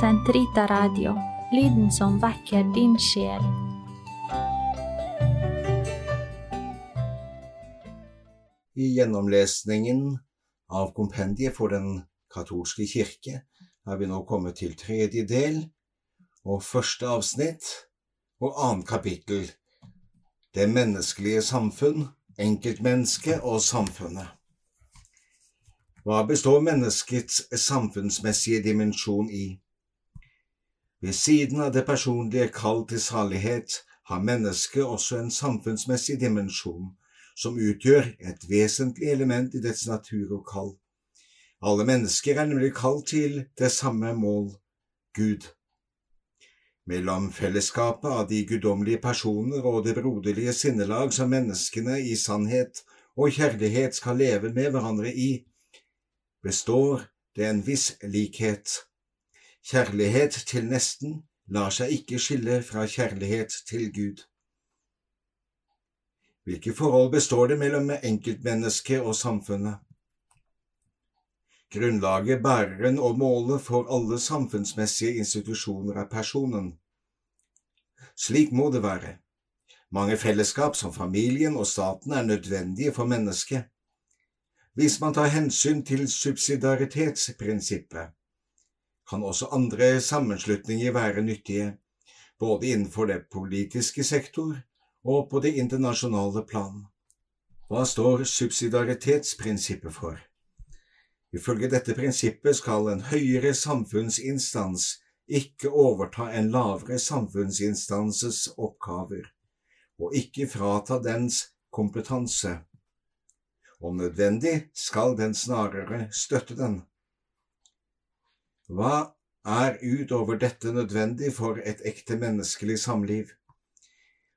Sentrita Radio, lyden som vekker din sjel. I gjennomlesningen av kompendiet for Den katolske kirke er vi nå kommet til tredje del og første avsnitt og annet kapittel Det menneskelige samfunn, enkeltmennesket og samfunnet. Hva består menneskets samfunnsmessige dimensjon i? Ved siden av det personlige kall til salighet har mennesket også en samfunnsmessig dimensjon som utgjør et vesentlig element i dets natur og kall. Alle mennesker er nemlig kalt til det samme mål – Gud. Mellom fellesskapet av de guddommelige personer og det broderlige sinnelag som menneskene i sannhet og kjærlighet skal leve med hverandre i, består det en viss likhet. Kjærlighet til nesten lar seg ikke skille fra kjærlighet til Gud. Hvilke forhold består det mellom enkeltmennesket og samfunnet? Grunnlaget, bæreren og målet for alle samfunnsmessige institusjoner er personen. Slik må det være. Mange fellesskap, som familien og staten, er nødvendige for mennesket. Hvis man tar hensyn til subsidiaritetsprinsippet, kan også andre sammenslutninger være nyttige, både innenfor det politiske sektor og på det internasjonale plan. Hva står subsidiaritetsprinsippet for? Ifølge dette prinsippet skal en høyere samfunnsinstans ikke overta en lavere samfunnsinstanses oppgaver, og ikke frata dens kompetanse. Om nødvendig skal den snarere støtte den. Hva er utover dette nødvendig for et ekte menneskelig samliv?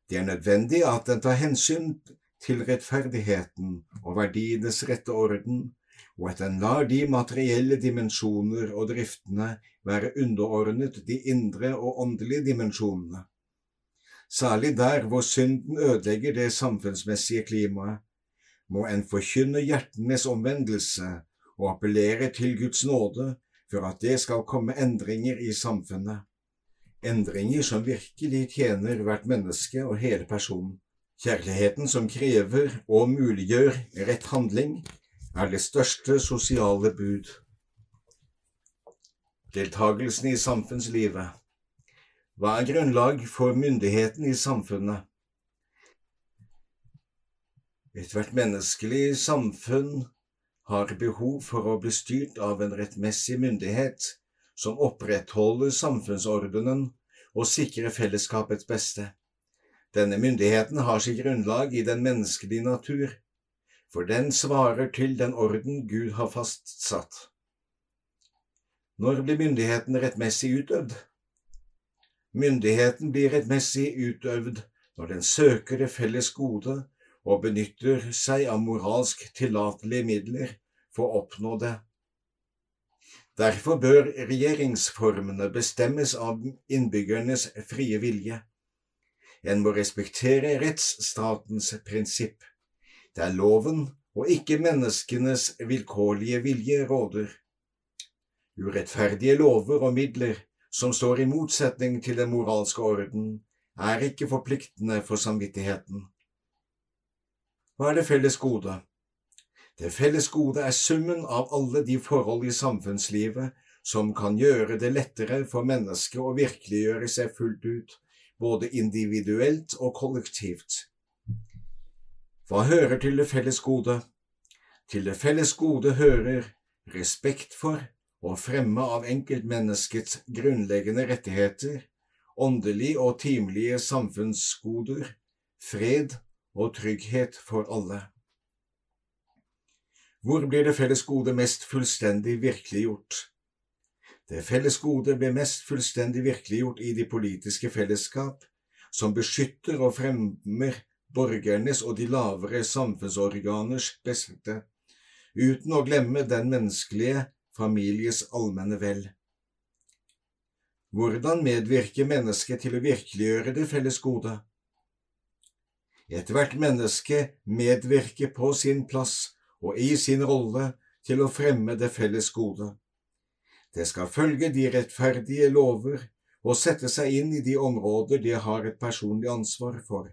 Det er nødvendig at den tar hensyn til rettferdigheten og verdienes rette orden, og at den lar de materielle dimensjoner og driftene være underordnet de indre og åndelige dimensjonene. Særlig der hvor synden ødelegger det samfunnsmessige klimaet, må en forkynne hjertenes omvendelse og appellere til Guds nåde for at det skal komme endringer i samfunnet, endringer som virkelig tjener hvert menneske og hele personen. Kjærligheten som krever og muliggjør rett handling, er det største sosiale bud. Deltagelsen i samfunnslivet Hva er grunnlag for myndigheten i samfunnet? Ethvert menneskelig samfunn har behov for å bli styrt av en rettmessig myndighet som opprettholder samfunnsordenen og sikrer fellesskapets beste. Denne myndigheten har sitt grunnlag i den menneskelige natur, for den svarer til den orden Gud har fastsatt. Når blir myndigheten rettmessig utøvd? Myndigheten blir rettmessig utøvd når den søker det felles gode og benytter seg av moralsk tillatelige midler for å oppnå det. Derfor bør regjeringsformene bestemmes av innbyggernes frie vilje. En må respektere rettsstatens prinsipp, der loven og ikke menneskenes vilkårlige vilje råder. Urettferdige lover og midler som står i motsetning til den moralske orden, er ikke forpliktende for samvittigheten. Hva er det felles gode? Det felles gode er summen av alle de forhold i samfunnslivet som kan gjøre det lettere for mennesket å virkeliggjøre seg fullt ut, både individuelt og kollektivt. Hva hører til det felles gode? Til det felles gode hører respekt for og fremme av enkeltmenneskets grunnleggende rettigheter, åndelige og timelige samfunnsgoder, fred og trygghet for alle. Hvor blir det felles gode mest fullstendig virkeliggjort? Det felles gode blir mest fullstendig virkeliggjort i de politiske fellesskap, som beskytter og fremmer borgernes og de lavere samfunnsorganers beste, uten å glemme den menneskelige families allmenne vel. Hvordan medvirker mennesket til å virkeliggjøre det felles gode? Ethvert menneske medvirker på sin plass og i sin rolle til å fremme det felles gode. Det skal følge de rettferdige lover og sette seg inn i de områder det har et personlig ansvar for.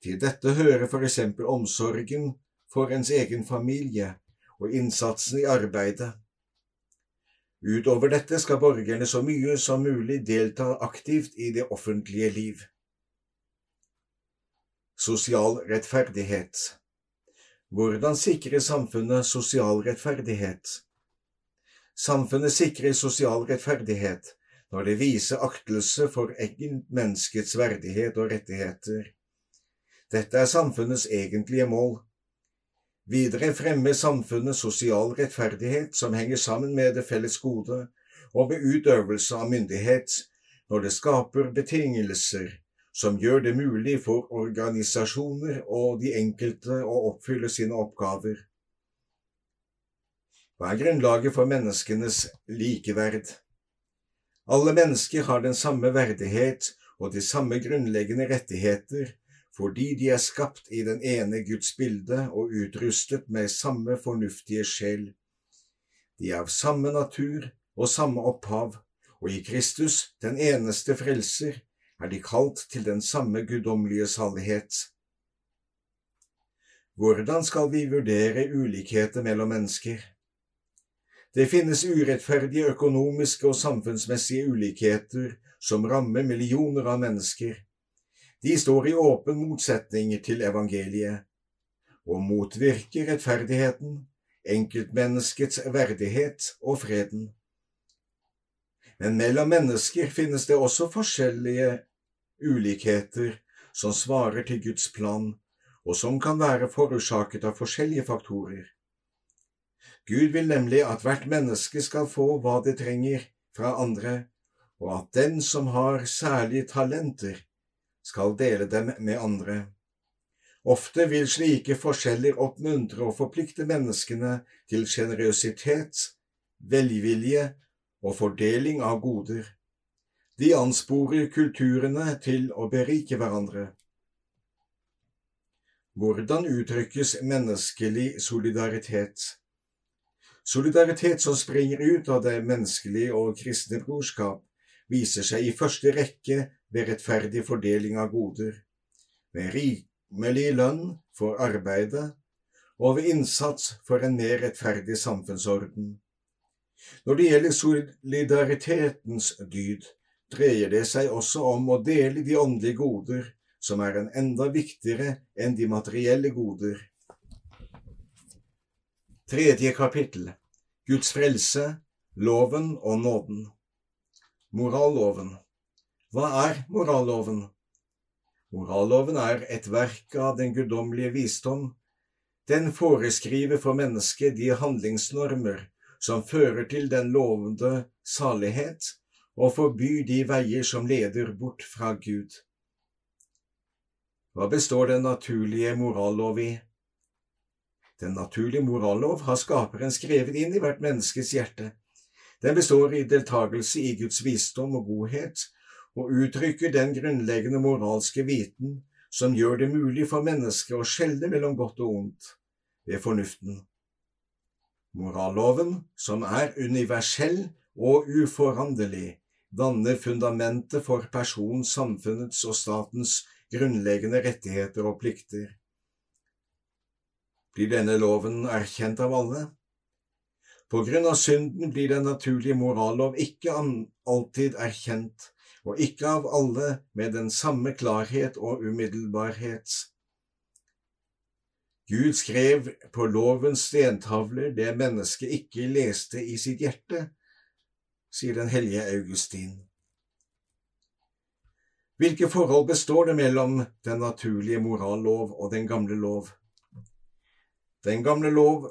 Til dette hører for eksempel omsorgen for ens egen familie og innsatsen i arbeidet. Utover dette skal borgerne så mye som mulig delta aktivt i det offentlige liv. Sosial rettferdighet Hvordan sikrer samfunnet sosial rettferdighet? Samfunnet sikrer sosial rettferdighet når det viser aktelse for menneskets verdighet og rettigheter. Dette er samfunnets egentlige mål. Videre fremmer samfunnet sosial rettferdighet som henger sammen med det felles gode, og med utøvelse av myndighet, når det skaper betingelser som gjør det mulig for organisasjoner og de enkelte å oppfylle sine oppgaver. Hva er grunnlaget for menneskenes likeverd? Alle mennesker har den samme verdighet og de samme grunnleggende rettigheter fordi de er skapt i den ene Guds bilde og utrustet med samme fornuftige sjel. De er av samme natur og samme opphav, og i Kristus, den eneste frelser, er de kalt til den samme guddommelige salighet. Hvordan skal vi vurdere ulikheter mellom mennesker? Det finnes urettferdige økonomiske og samfunnsmessige ulikheter som rammer millioner av mennesker. De står i åpen motsetning til evangeliet og motvirker rettferdigheten, enkeltmenneskets verdighet og freden. Men mellom mennesker finnes det også forskjellige ulikheter som svarer til Guds plan, og som kan være forårsaket av forskjellige faktorer. Gud vil nemlig at hvert menneske skal få hva det trenger fra andre, og at den som har særlige talenter, skal dele dem med andre. Ofte vil slike forskjeller oppmuntre og forplikte menneskene til sjenerøsitet, velvilje og fordeling av goder. De ansporer kulturene til å berike hverandre. Hvordan uttrykkes menneskelig solidaritet? Solidaritet som springer ut av det menneskelige og kristne brorskap, viser seg i første rekke ved rettferdig fordeling av goder, ved rimelig lønn for arbeidet og ved innsats for en mer rettferdig samfunnsorden. Når det gjelder solidaritetens dyd, dreier det seg også om å dele de åndelige goder, som er en enda viktigere enn de materielle goder. Tredje kapittel Guds frelse, loven og nåden. Moralloven. Hva er moralloven? Moralloven er et verk av den guddommelige visdom. Den foreskriver for mennesket de handlingsnormer som fører til den lovende salighet, og forbyr de veier som leder bort fra Gud. Hva består den naturlige morallov i? Den naturlige morallov har Skaperen skrevet inn i hvert menneskes hjerte. Den består i deltakelse i Guds visdom og godhet, og uttrykker den grunnleggende moralske viten som gjør det mulig for mennesket å skjelne mellom godt og ondt ved fornuften. Moralloven, som er universell og uforanderlig, danner fundamentet for person, samfunnets og statens grunnleggende rettigheter og plikter. Blir denne loven erkjent av alle? På grunn av synden blir den naturlige morallov ikke alltid erkjent, og ikke av alle med den samme klarhet og umiddelbarhet. Gud skrev på lovens stentavler det mennesket ikke leste i sitt hjerte, sier den hellige Augustin. Hvilke forhold består det mellom den naturlige morallov og den gamle lov? Den gamle lov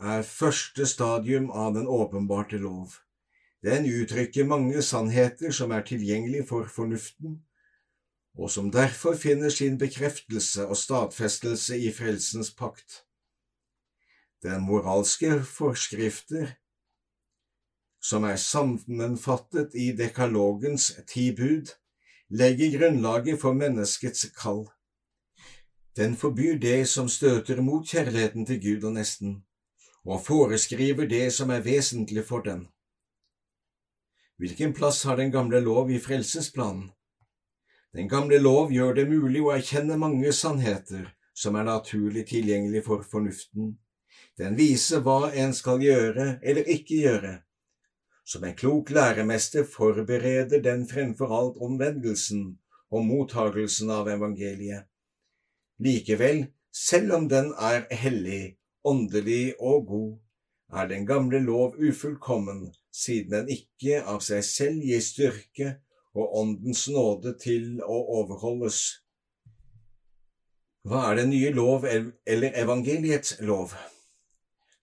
er første stadium av den åpenbarte lov. Den uttrykker mange sannheter som er tilgjengelig for fornuften, og som derfor finner sin bekreftelse og stadfestelse i frelsens pakt. Den moralske forskrifter, som er sammenfattet i dekalogens ti bud, legger grunnlaget for menneskets kall. Den forbyr det som støter mot kjærligheten til Gud og nesten, og foreskriver det som er vesentlig for den. Hvilken plass har den gamle lov i frelsesplanen? Den gamle lov gjør det mulig å erkjenne mange sannheter som er naturlig tilgjengelig for fornuften. Den viser hva en skal gjøre eller ikke gjøre. Som en klok læremester forbereder den fremfor alt omvendelsen og mottagelsen av evangeliet. Likevel, selv om den er hellig, åndelig og god, er den gamle lov ufullkommen, siden den ikke av seg selv gir styrke og Åndens nåde til å overholdes. Hva er den nye lov eller evangeliets lov?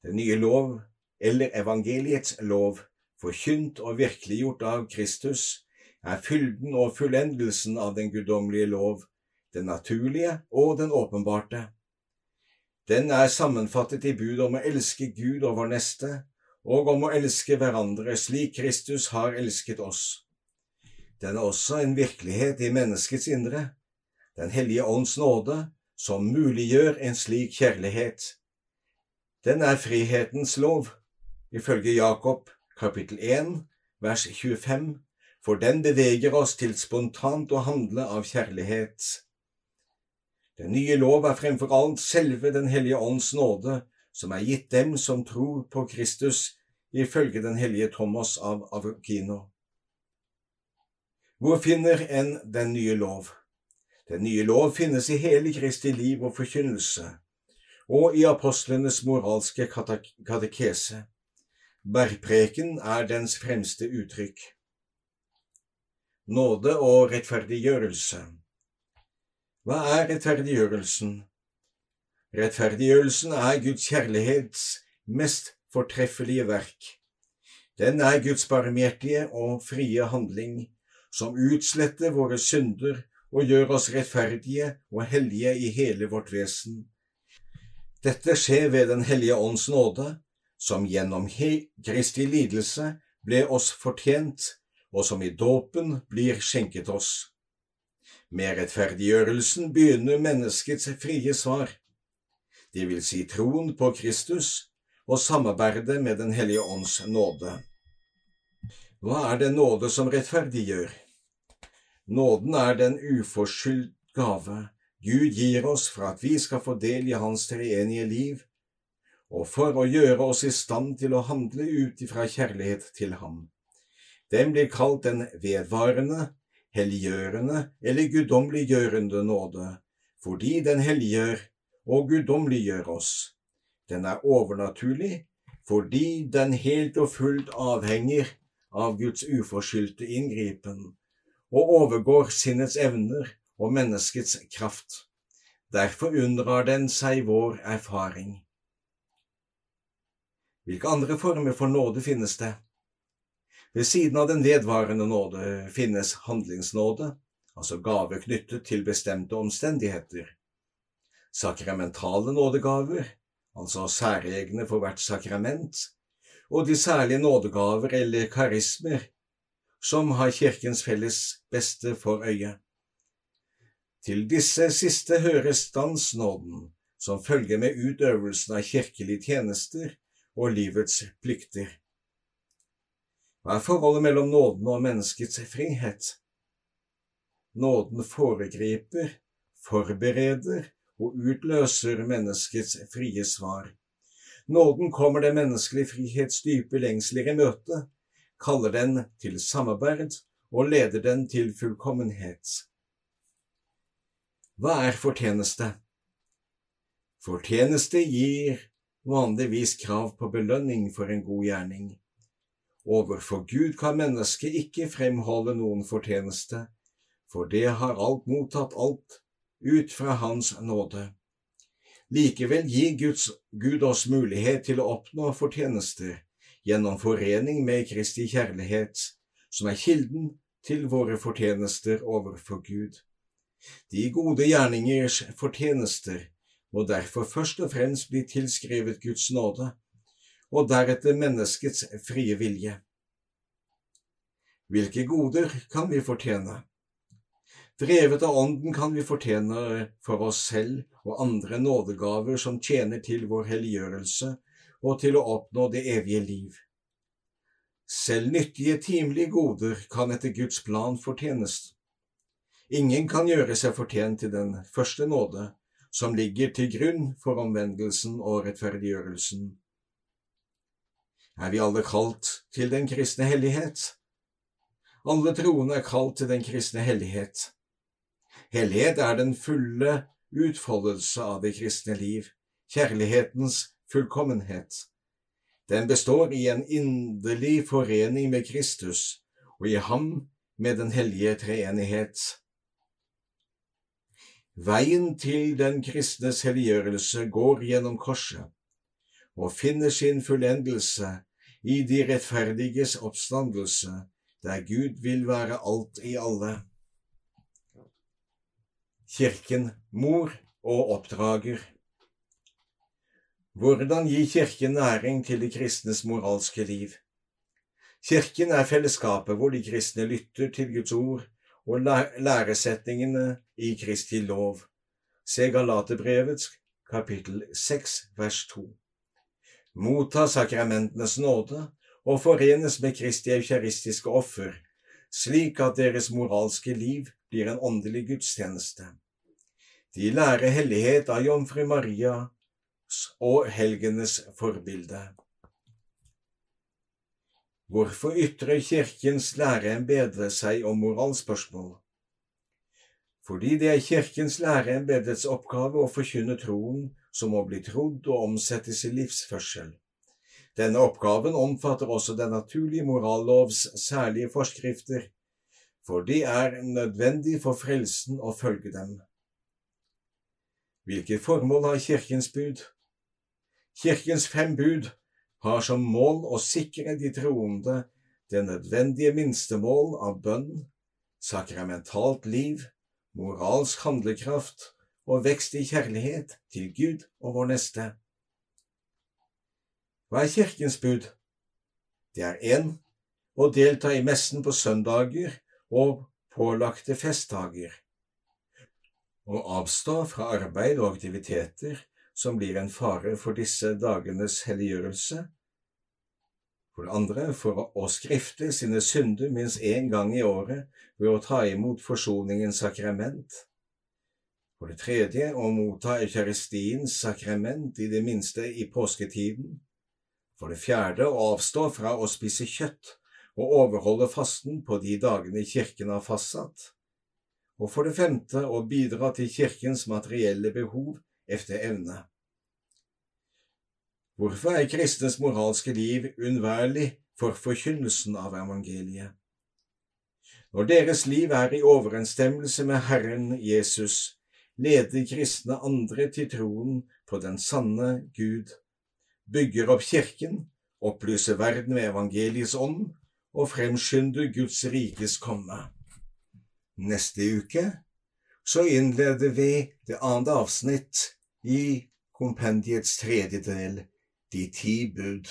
Den nye lov eller evangeliets lov, forkynt og virkeliggjort av Kristus, er fylden og fullendelsen av den guddommelige lov, den naturlige og den åpenbarte. Den er sammenfattet i bud om å elske Gud og vår neste, og om å elske hverandre slik Kristus har elsket oss. Den er også en virkelighet i menneskets indre, Den hellige ånds nåde, som muliggjør en slik kjærlighet. Den er frihetens lov, ifølge Jakob kapittel 1 vers 25 for den beveger oss til spontant å handle av kjærlighet. Den nye lov er fremfor alt selve Den hellige ånds nåde, som er gitt dem som tror på Kristus, ifølge den hellige Thomas av Avokino. Hvor finner en den nye lov? Den nye lov finnes i hele Kristi liv og forkynnelse, og i apostlenes moralske katekese. Bergpreken er dens fremste uttrykk nåde og rettferdiggjørelse. Hva er rettferdiggjørelsen? Rettferdiggjørelsen er Guds kjærlighets mest fortreffelige verk. Den er Guds barmhjertige og frie handling, som utsletter våre synder og gjør oss rettferdige og hellige i hele vårt vesen. Dette skjer ved Den hellige ånds nåde, som gjennom Kristi lidelse ble oss fortjent og som i dåpen blir skjenket oss. Med rettferdiggjørelsen begynner menneskets frie svar, det vil si troen på Kristus og samarbeidet med Den hellige ånds nåde. Hva er det nåde som rettferdiggjør? Nåden er den uforskyldt gave Gud gir oss for at vi skal få del i Hans treenige liv, og for å gjøre oss i stand til å handle ut ifra kjærlighet til Ham. Den blir kalt den vedvarende, helliggjørende eller guddommeliggjørende nåde, fordi den helliggjør og guddommeliggjør oss. Den er overnaturlig fordi den helt og fullt avhenger av Guds uforskyldte inngripen og overgår sinnets evner og menneskets kraft. Derfor unndrar den seg vår erfaring. Hvilke andre former for nåde finnes det? Ved siden av den vedvarende nåde finnes handlingsnåde, altså gave knyttet til bestemte omstendigheter. Sakramentale nådegaver, altså særegne for hvert sakrament, og de særlige nådegaver eller karismer, som har Kirkens felles beste for øye. Til disse siste hører standsnåden, som følger med utøvelsen av kirkelige tjenester og livets plikter. Hva er forholdet mellom nåden og menneskets frihet? Nåden foregriper, forbereder og utløser menneskets frie svar. Nåden kommer den menneskelige frihets dype lengsler i møte, kaller den til samarbeid og leder den til fullkommenhet. Hva er fortjeneste? Fortjeneste gir vanligvis krav på belønning for en god gjerning. Overfor Gud kan mennesket ikke fremholde noen fortjeneste, for det har alt mottatt alt ut fra Hans nåde. Likevel gir Guds, Gud oss mulighet til å oppnå fortjenester gjennom forening med Kristi kjærlighet, som er kilden til våre fortjenester overfor Gud. De gode gjerningers fortjenester må derfor først og fremst bli tilskrevet Guds nåde, og deretter menneskets frie vilje. Hvilke goder kan vi fortjene? Drevet av Ånden kan vi fortjene for oss selv og andre nådegaver som tjener til vår helliggjørelse og til å oppnå det evige liv. Selv nyttige timelige goder kan etter Guds plan fortjenes. Ingen kan gjøre seg fortjent til den første nåde som ligger til grunn for omvendelsen og rettferdiggjørelsen. Er vi alle kalt til den kristne hellighet? Alle troende er kalt til den kristne hellighet. Hellighet er den fulle utfoldelse av det kristne liv, kjærlighetens fullkommenhet. Den består i en inderlig forening med Kristus og i ham med den hellige treenighet. Veien til den kristnes helliggjørelse går gjennom korset og finner sin fullendelse i de rettferdiges oppstandelse, der Gud vil være alt i alle. Kirken, mor og oppdrager. Hvordan gi Kirken næring til de kristnes moralske liv? Kirken er fellesskapet hvor de kristne lytter til Guds ord og læresetningene i Kristi lov. Se Galaterbrevets kapittel 6 vers 2. Motta sakramentenes nåde og forenes med Kristi eukaristiske offer, slik at deres moralske liv blir en åndelig gudstjeneste. De lærer hellighet av jomfru Maria og helgenes forbilde. Hvorfor ytrer Kirkens læreembete seg om moralspørsmål? Fordi det er Kirkens læreembetets oppgave å forkynne troen som må bli trodd og omsettes i livsførsel. Denne oppgaven omfatter også den naturlige morallovs særlige forskrifter, for de er nødvendig for frelsen å følge dem. Hvilke formål har Kirkens bud? Kirkens fem bud har som mål å sikre de troende det nødvendige minstemål av bønn, sakramentalt liv, moralsk handlekraft og vekst i kjærlighet til Gud og vår neste. Hva er Kirkens bud? Det er én å delta i messen på søndager og pålagte festdager å avstå fra arbeid og aktiviteter som blir en fare for disse dagenes helliggjørelse. For det andre for å skrifte sine synder minst én gang i året ved å ta imot forsoningens sakrament. For det tredje å motta eukaristiens sakrament i det minste i påsketiden. For det fjerde å avstå fra å spise kjøtt og overholde fasten på de dagene Kirken har fastsatt og for det femte å bidra til Kirkens materielle behov efter evne. Hvorfor er kristnes moralske liv unnværlig for forkynnelsen av evangeliet? Når deres liv er i overensstemmelse med Herren Jesus, leder kristne andre til troen på den sanne Gud, bygger opp kirken, opplyser verden med evangeliets ånd og fremskynder Guds rikes komme. Neste uke så innleder vi det andre avsnitt i kompendiets tredje del, De ti bud.